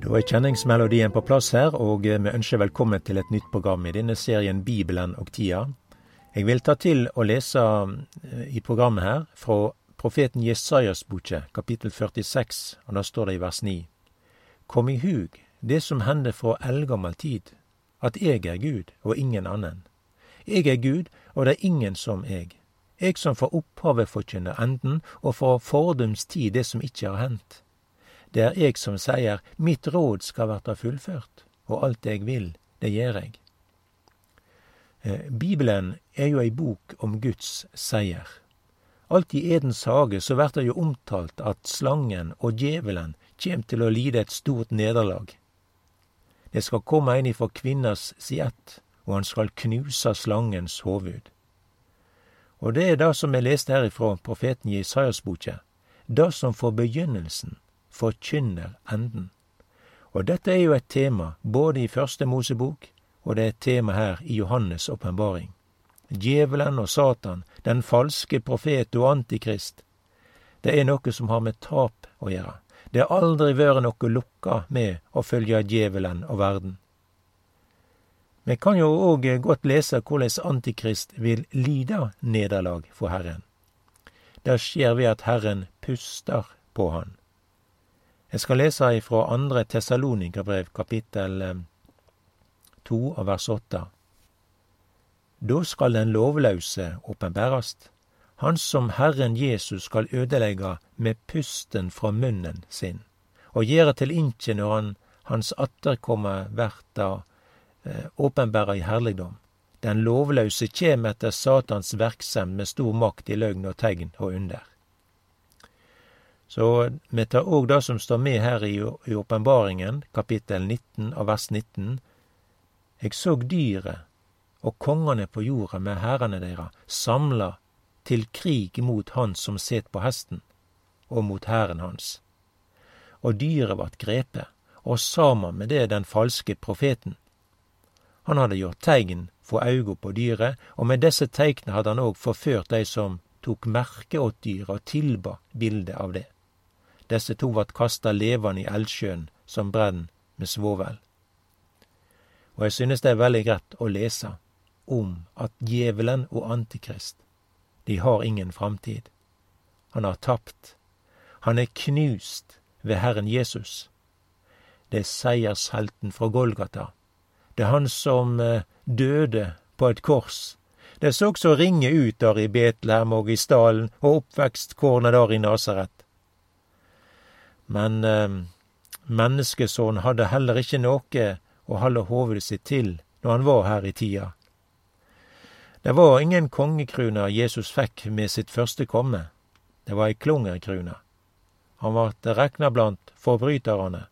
Da er kjenningsmelodien på plass her, og vi ønsker velkommen til et nytt program i denne serien Bibelen og tida. Jeg vil ta til å lese eh, i programmet her fra profeten Jesajas boke, kapittel 46, og da står det i vers 9. Kom i hug det som hender fra eldgammel tid, at jeg er Gud og ingen annen. Jeg er Gud, og det er ingen som jeg. Jeg som fra opphavet forkynner enden, og fra fordums tid det som ikke har hendt. Det er eg som sier, mitt råd skal verta fullført, og alt eg vil, det gjer jeg. Eh, Bibelen er jo ei bok om Guds seier. Alt i Edens hage så vert det jo omtalt at slangen og djevelen kjem til å lide et stort nederlag. Det skal komme ein ifra kvinnas siett, og han skal knuse slangens hovud. Og det er det som er lest her ifra profeten Jesajas boke, det som for begynnelsen forkynner enden. Og dette er jo et tema både i Første Mosebok, og det er et tema her i Johannes' åpenbaring. Djevelen og Satan, den falske profet og antikrist, det er noe som har med tap å gjøre. Det har aldri vært noe lukka med å følge djevelen og verden. Vi kan jo òg godt lese hvordan Antikrist vil lide nederlag for Herren. Det skjer ved at Herren puster på han. Jeg skal lese ifra andre Tessalonika-brev, kapittel eh, to av vers åtte. Da skal den lovlause åpenbærast, han som Herren Jesus skal ødelegge med pusten fra munnen sin, og gjere til inkje når han hans atterkomme verta eh, åpenbæra i herligdom. Den lovlause kjem etter Satans verksemd med stor makt i løgn og tegn og under. Så vi tar òg det som står med her i åpenbaringen, kapittel 19 av vers 19. Eg såg dyret og kongane på jorda med hærene deira samla til krig mot han som set på hesten, og mot hæren hans. Og dyret vart grepe, og saman med det den falske profeten. Han hadde gjort tegn for auga på dyret, og med desse teikna hadde han òg forført dei som tok merke åt dyret og tilba bildet av det. Desse to vart kasta levande i eldsjøen som brenn med svovel. Og jeg synes det er veldig greit å lese om at djevelen og Antikrist, de har ingen framtid. Han har tapt. Han er knust ved Herren Jesus. Det er seiershelten fra Golgata. Det er han som eh, døde på et kors. Det så også ringe ut der i Betlehem og i stallen og oppvekstkornet der i Nasaret. Men eh, menneskesonen hadde heller ikke noe å holde hovedet sitt til når han var her i tida. Det var ingen kongekrone Jesus fikk med sitt første komme. Det var ei klungerkrone. Han vart rekna blant forbrytarane.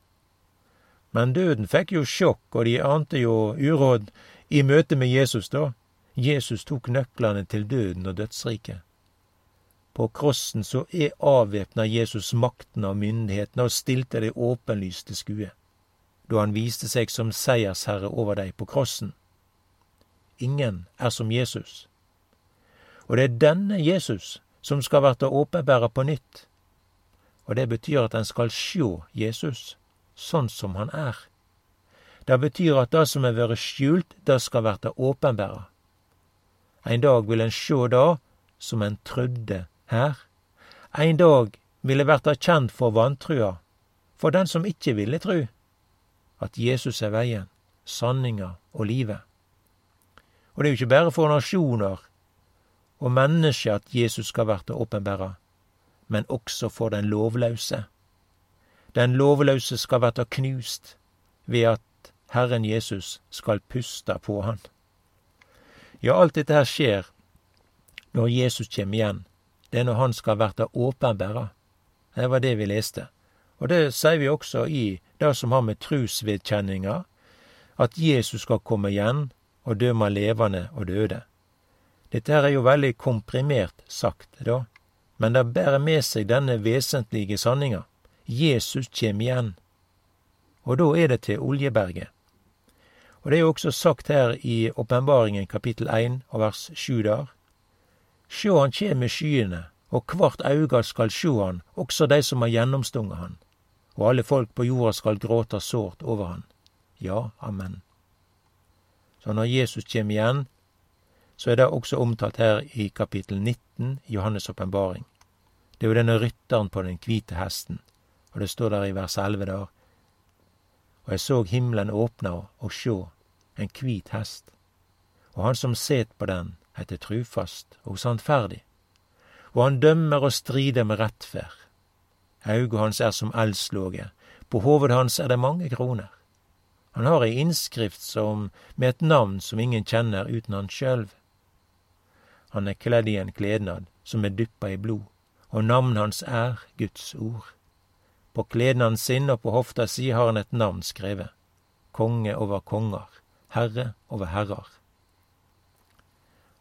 Men døden fikk jo sjokk, og de ante jo uråd i møte med Jesus da. Jesus tok nøklene til døden og dødsriket. På krossen så er avvæpna Jesus makten og myndighetene og stilte det åpenlyst til skue, da han viste seg som seiersherre over dei på krossen. Ingen er som Jesus. Og det er denne Jesus som skal verta åpenbæra på nytt. Og det betyr at en skal sjå Jesus sånn som han er. Det betyr at det som er vært skjult, det skal verta åpenbæra. Ein dag vil en sjå det som en trudde her. Ein dag ville verta kjent for vantrua, for den som ikkje ville tru, at Jesus er veien, sanninga og livet. Og det er jo ikkje berre for nasjonar og menneske at Jesus skal verta åpenbæra, men også for den lovlause. Den lovlause skal verta knust ved at Herren Jesus skal puste på han. Ja, alt dette her skjer når Jesus kjem igjen det er når Han skal verta åpenbæra. Det var det vi leste. Og det sier vi også i det som har med trusvedkjenninga, at Jesus skal komme igjen og dømme levende og døde. Dette her er jo veldig komprimert sagt, da, men det bærer med seg denne vesentlige sanninga. Jesus kjem igjen. Og da er det til Oljeberget. Og det er jo også sagt her i Åpenbaringen kapittel 1 og vers 7 der. Sjå han kjem med skyene, og kvart auga skal sjå han, også dei som har gjennomstunga han. og alle folk på jorda skal gråta sårt over han. Ja, amen. Så når Jesus kjem igjen, så er det også omtalt her i kapittel 19 i Johannes' åpenbaring. Det er jo denne rytteren på den hvite hesten, og det står der i vers 11 der. Og jeg så himmelen åpna og sjå, en hvit hest, og han som set på den, heter trufast og sannferdig, og han dømmer og strider med rettferd. Auget hans er som eldslåge, på hovedet hans er det mange kroner. Han har ei innskrift som, med et navn som ingen kjenner uten han sjølv. Han er kledd i en klednad som er dyppa i blod, og navnet hans er Guds ord. På klednaden sin og på hofta si har han et navn skrevet, konge over konger, herre over herrer.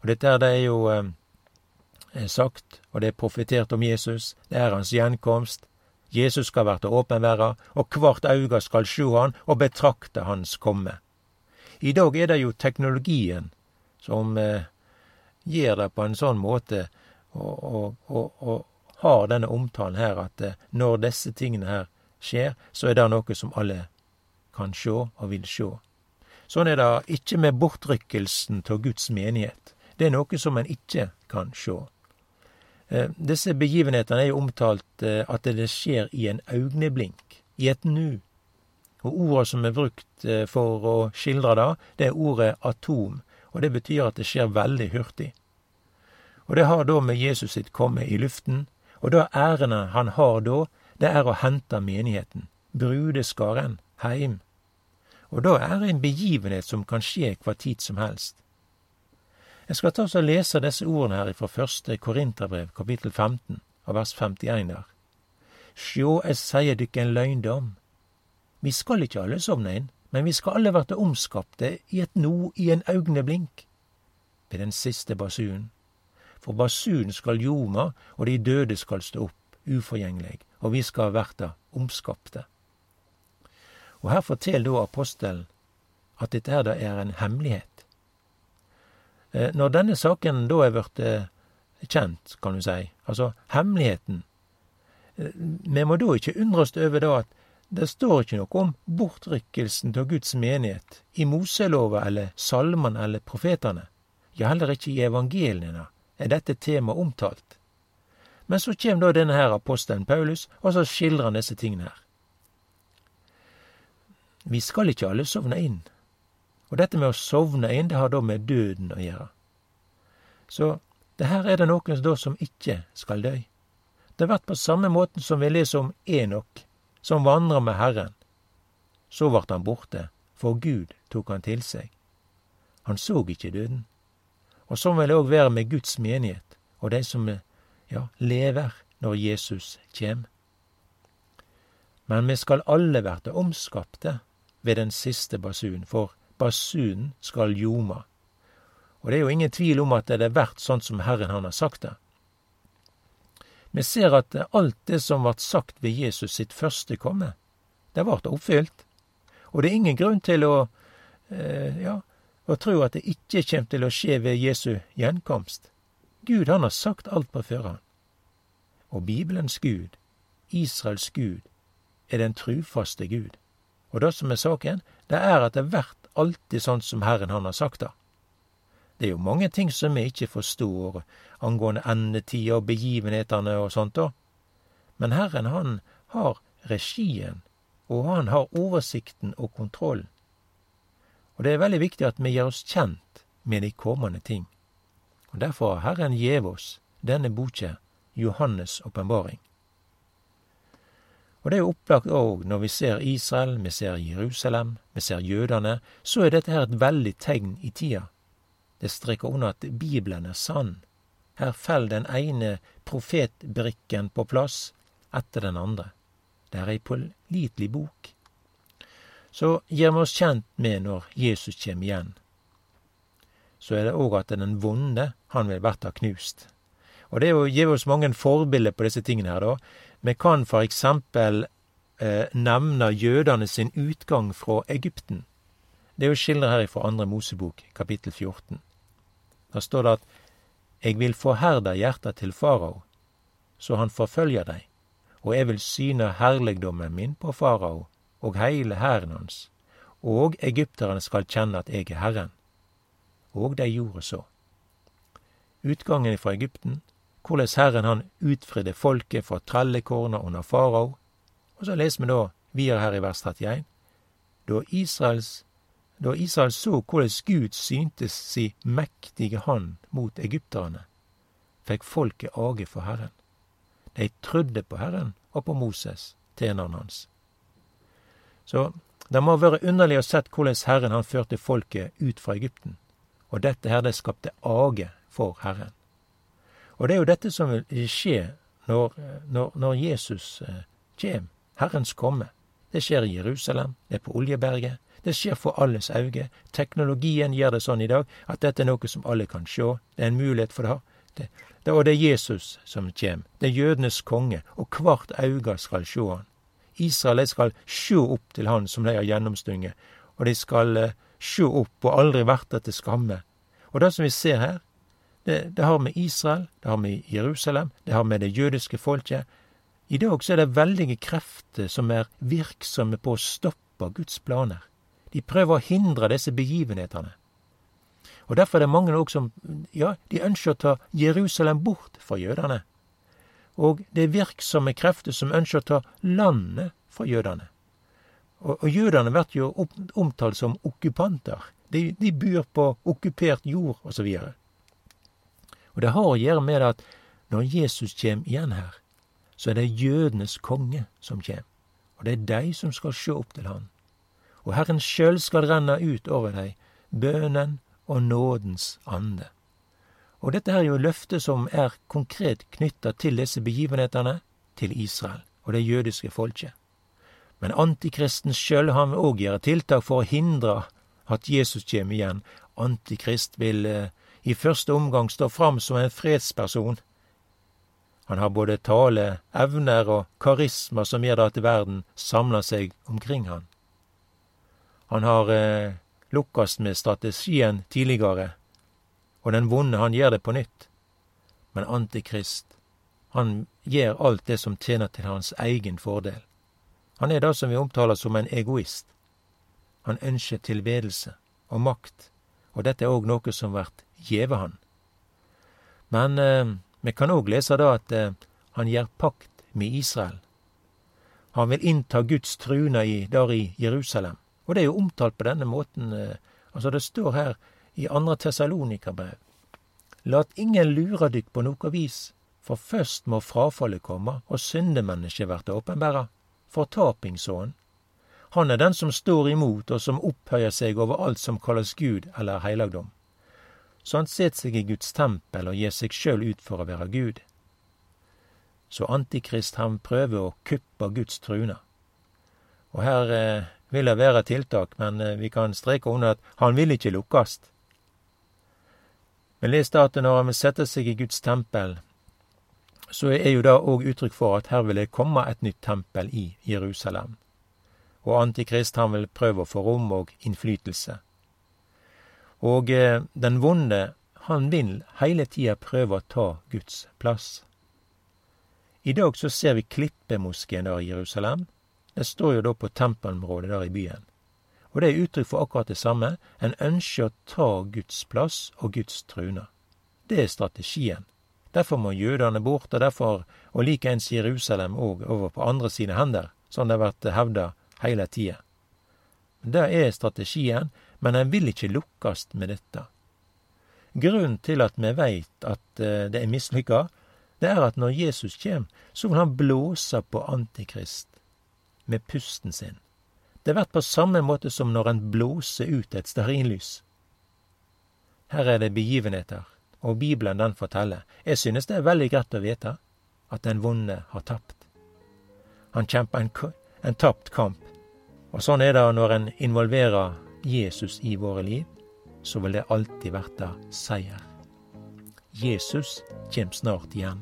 Og dette er det er jo eh, sagt, og det er profetert om Jesus, det er hans gjenkomst. Jesus skal verta åpenværa, og kvart auga skal sjå han og betrakte hans komme. I dag er det jo teknologien som eh, gjør det på en sånn måte og, og, og, og har denne omtalen her at eh, når disse tingene her skjer, så er det noe som alle kan sjå og vil sjå. Sånn er det ikke med bortrykkelsen av Guds menighet. Det er noe som en ikke kan sjå. Eh, disse begivenhetene er jo omtalt eh, at det skjer i en augneblink, i et nu. Og ordet som er brukt for å skildre det, det er ordet atom, og det betyr at det skjer veldig hurtig. Og det har da med Jesus sitt komme i luften, og det ærene han har da, det er å hente menigheten, brudeskaren, heim. Og da er det en begivenhet som kan skje hva tid som helst. Jeg skal ta oss og lese disse ordene her fra første Korinterbrev, kapittel 15, av vers 51 der. Sjå, jeg sier dykk en løgndom. Vi skal ikke alle sovne inn, men vi skal alle verte omskapte i et no i en augneblink, ved den siste basunen. For basunen skal ljoma, og de døde skal stå opp, uforgjengelig, og vi skal verta omskapte. Og her forteller da apostelen at dette her da er en hemmelighet. Eh, når denne saken da er blitt eh, kjent, kan du si, altså hemmeligheten, eh, vi må da ikke undre oss over da at det står ikke noe om bortrykkelsen av Guds menighet i Moselova eller salmene eller profetene. Ja, heller ikke i evangeliene er dette temaet omtalt. Men så kjem da denne her apostelen Paulus, og så skildrer han disse tingene her. Vi skal ikke alle sovne inn. Og dette med å sovne inn, det har da med døden å gjøre. Så det her er det noen da som ikke skal dø. Det vert på samme måten som vi leser om Enok som vandra med Herren. Så vart han borte, for Gud tok han til seg. Han så ikke døden. Og sånn vil det òg være med Guds menighet og de som ja, lever når Jesus kjem. Men vi skal alle verte omskapte ved den siste basun, for basunen skal ljoma. Og det er jo ingen tvil om at det er verdt sånn som Herren han har sagt det. Vi ser at alt det som vart sagt ved Jesus sitt første komme, det vart oppfylt. Og det er ingen grunn til å, eh, ja, å tro at det ikke kjem til å skje ved Jesu gjenkomst. Gud han har sagt alt på førehånd. Og Bibelens Gud, Israels Gud, er den trufaste Gud. Og det som er saken, det er at det vert alltid sånn som Herren han har sagt det. Det er jo mange ting som vi ikke forstår angående endetida og begivenhetene og sånt, da. Men Herren, han har regien, og han har oversikten og kontrollen. Og det er veldig viktig at vi gjør oss kjent med de kommende ting. Og Derfor har Herren gjev oss denne boka, Johannes' åpenbaring. Og det er jo opplagt òg når vi ser Israel, vi ser Jerusalem, vi ser jødene, så er dette her et veldig tegn i tida. Det streker under at Bibelen er sann. Her faller den ene profetbrikken på plass etter den andre. Det er ei pålitelig bok. Så gir vi oss kjent med når Jesus kommer igjen. Så er det òg at den vonde, han vil bli knust. Og det gir oss mange forbilder på disse tingene her, da. Vi kan for eksempel eh, nevne jødene sin utgang fra Egypten. Det er jo skildret her fra andre Mosebok, kapittel 14. Da står det at Eg vil forherde hjertet til farao, så han forfølger deg, og jeg vil syne herligdommen min på farao og heile hæren hans, og egypterne skal kjenne at jeg er Herren. Og de gjorde så. Utgangen fra Egypten, hvordan Herren han utfridde folket fra trellekårene under farao, og så leser vi da videre her i vers 31. Da Israels da Israel så hvordan Gud syntes si mektige hand mot egypterne, fikk folket age for Herren. De trodde på Herren og på Moses, tjeneren hans. Så det må være underlig å sett hvordan Herren han førte folket ut fra Egypten. Og dette her, det skapte age for Herren. Og det er jo dette som vil skje når, når, når Jesus kommer. kjem, Herrens komme. Det skjer i Jerusalem, det er på Oljeberget, det skjer for alles auge. Teknologien gjør det sånn i dag at dette er noe som alle kan sjå. Det er en mulighet for det. det, det og det er Jesus som kjem. Det er jødenes konge, og hvert auge skal sjå han. Israel skal sjå opp til han som de har gjennomstunget, og de skal se sjå opp og aldri verte til skamme. Og det som vi ser her, det, det har med Israel, det har med Jerusalem, det har med det jødiske folket. I dag så er det veldige krefter som er virksomme på å stoppe Guds planer. De prøver å hindre disse begivenhetene. Og Derfor er det mange også som ja, de ønsker å ta Jerusalem bort fra jødene. Og det er virksomme krefter som ønsker å ta landet fra jødene. Og, og jødene blir jo omtalt som okkupanter. De, de bor på okkupert jord, osv. Og, og det har å gjøre med at når Jesus kjem igjen her, så er det jødenes konge som kjem. Og det er de som skal sjå opp til han og Herren sjøl skal renne ut over dei bønnen og nådens ande. Og dette her er jo løftet som er konkret knytta til disse begivenhetene, til Israel og det jødiske folket. Men antikristen sjøl han vil òg gjøre tiltak for å hindre at Jesus kjem igjen. Antikrist vil eh, i første omgang står fram som en fredsperson. Han har både tale, evner og karisma som gjør at verden samler seg omkring han. Han har eh, lukkast med strategien tidligere, og den vonde, han gjør det på nytt. Men Antikrist, han gjør alt det som tjener til hans egen fordel. Han er det som vi omtaler som en egoist. Han ønsker tilbedelse og makt, og dette er òg noe som vert gjeve han. Men eh, vi kan òg lese da at eh, han gjer pakt med Israel. Han vil innta Guds truna i, der i Jerusalem. Og det er jo omtalt på denne måten. Eh, altså Det står her i andre Tessalonika-brev. Lat ingen lure dykk på noe vis, for først må frafallet komme, og syndemennesket verte åpenbæra. Fortapingsånden. Han er den som står imot, og som opphøyer seg over alt som kalles Gud eller heilagdom. Så han set seg i Guds tempel og gir seg sjøl ut for å være Gud. Så Antikrist han prøver å kuppe Guds trune. Og her eh, vil det være tiltak, men eh, vi kan streke under at han vil ikke lukkast. Men les da at når han vil sette seg i Guds tempel, så er jo det òg uttrykk for at her vil det komme et nytt tempel i Jerusalem. Og Antikrist han vil prøve å få rom og innflytelse. Og eh, den vonde, han vil heile tida prøve å ta Guds plass. I dag så ser vi Klippemoskeen der i Jerusalem, det står jo da på tempelområdet der i byen. Og det er uttrykk for akkurat det samme. En ønsker å ta Guds plass og Guds trune. Det er strategien. Derfor må jødene bort, og derfor, og likeens Jerusalem òg, over på andre sine hender, som det har vært hevda heile tida. Det er strategien, men en vil ikke lukkast med dette. Grunnen til at vi veit at eh, det er mislykka, det er at når Jesus kjem, så vil han blåse på Antikrist med pusten sin. Det blir på samme måte som når en blåser ut et stearinlys. Her er det begivenheter, og Bibelen den forteller. Jeg synes det er veldig greit å vite at den vonde har tapt. Han kjemper en, en tapt kamp, og sånn er det når en involverer Jesus i våre liv, så vil det alltid verte seier. Jesus kjem snart igjen.